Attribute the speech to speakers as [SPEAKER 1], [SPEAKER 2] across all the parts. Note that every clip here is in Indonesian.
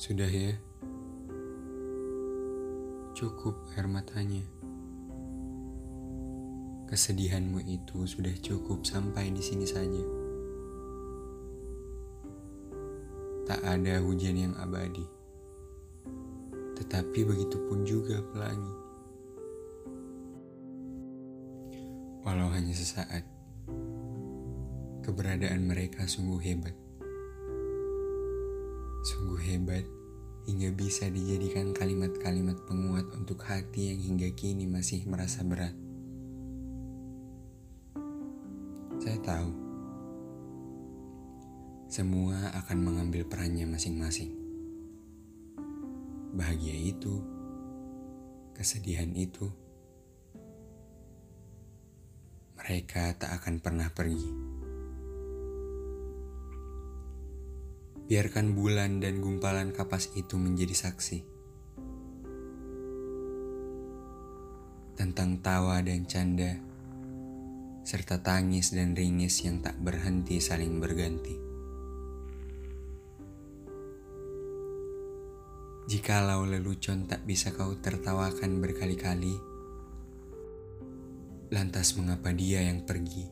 [SPEAKER 1] Sudah ya. Cukup air matanya. Kesedihanmu itu sudah cukup sampai di sini saja. Tak ada hujan yang abadi. Tetapi begitu pun juga pelangi. Walau hanya sesaat, keberadaan mereka sungguh hebat. Sungguh hebat hingga bisa dijadikan kalimat-kalimat penguat untuk hati yang hingga kini masih merasa berat. Saya tahu, semua akan mengambil perannya masing-masing. Bahagia itu, kesedihan itu, mereka tak akan pernah pergi. Biarkan bulan dan gumpalan kapas itu menjadi saksi tentang tawa dan canda, serta tangis dan ringis yang tak berhenti saling berganti. Jikalau lelucon tak bisa kau tertawakan berkali-kali, lantas mengapa dia yang pergi?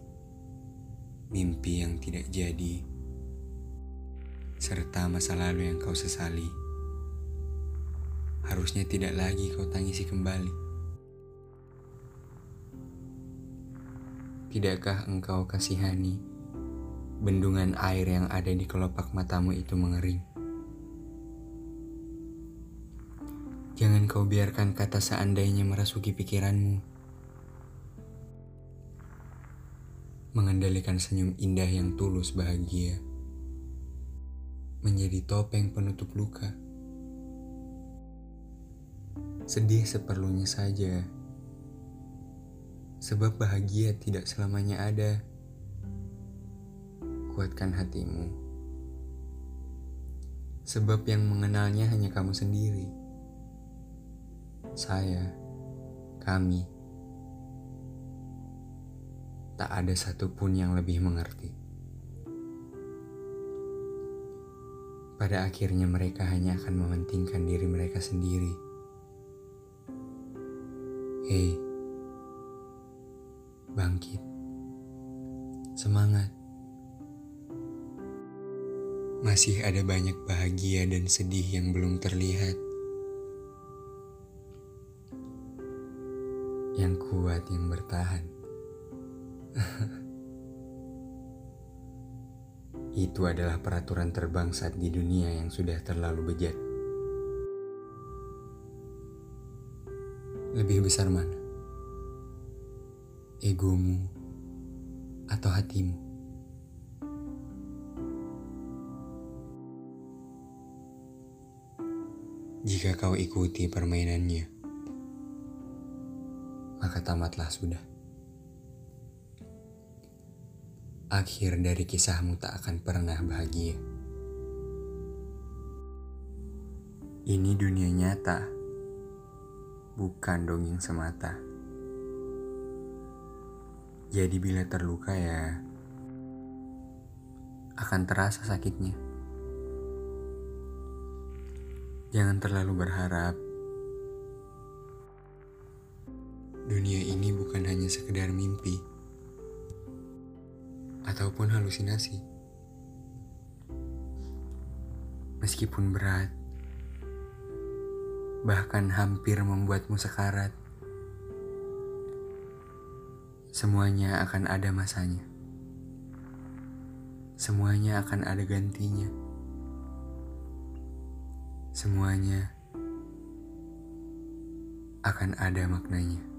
[SPEAKER 1] Mimpi yang tidak jadi serta masa lalu yang kau sesali. Harusnya tidak lagi kau tangisi kembali. Tidakkah engkau kasihani bendungan air yang ada di kelopak matamu itu mengering? Jangan kau biarkan kata seandainya merasuki pikiranmu. Mengendalikan senyum indah yang tulus bahagia menjadi topeng penutup luka. Sedih seperlunya saja, sebab bahagia tidak selamanya ada. Kuatkan hatimu, sebab yang mengenalnya hanya kamu sendiri. Saya, kami, tak ada satupun yang lebih mengerti. Pada akhirnya mereka hanya akan mementingkan diri mereka sendiri. Hei, bangkit, semangat. Masih ada banyak bahagia dan sedih yang belum terlihat. Yang kuat yang bertahan. Itu adalah peraturan terbangsat di dunia yang sudah terlalu bejat. Lebih besar mana? Egomu atau hatimu? Jika kau ikuti permainannya, maka tamatlah sudah. Akhir dari kisahmu tak akan pernah bahagia. Ini dunia nyata, bukan dongeng semata. Jadi bila terluka ya akan terasa sakitnya. Jangan terlalu berharap. Dunia ini bukan hanya sekedar mimpi ataupun halusinasi. Meskipun berat, bahkan hampir membuatmu sekarat, semuanya akan ada masanya. Semuanya akan ada gantinya. Semuanya akan ada maknanya.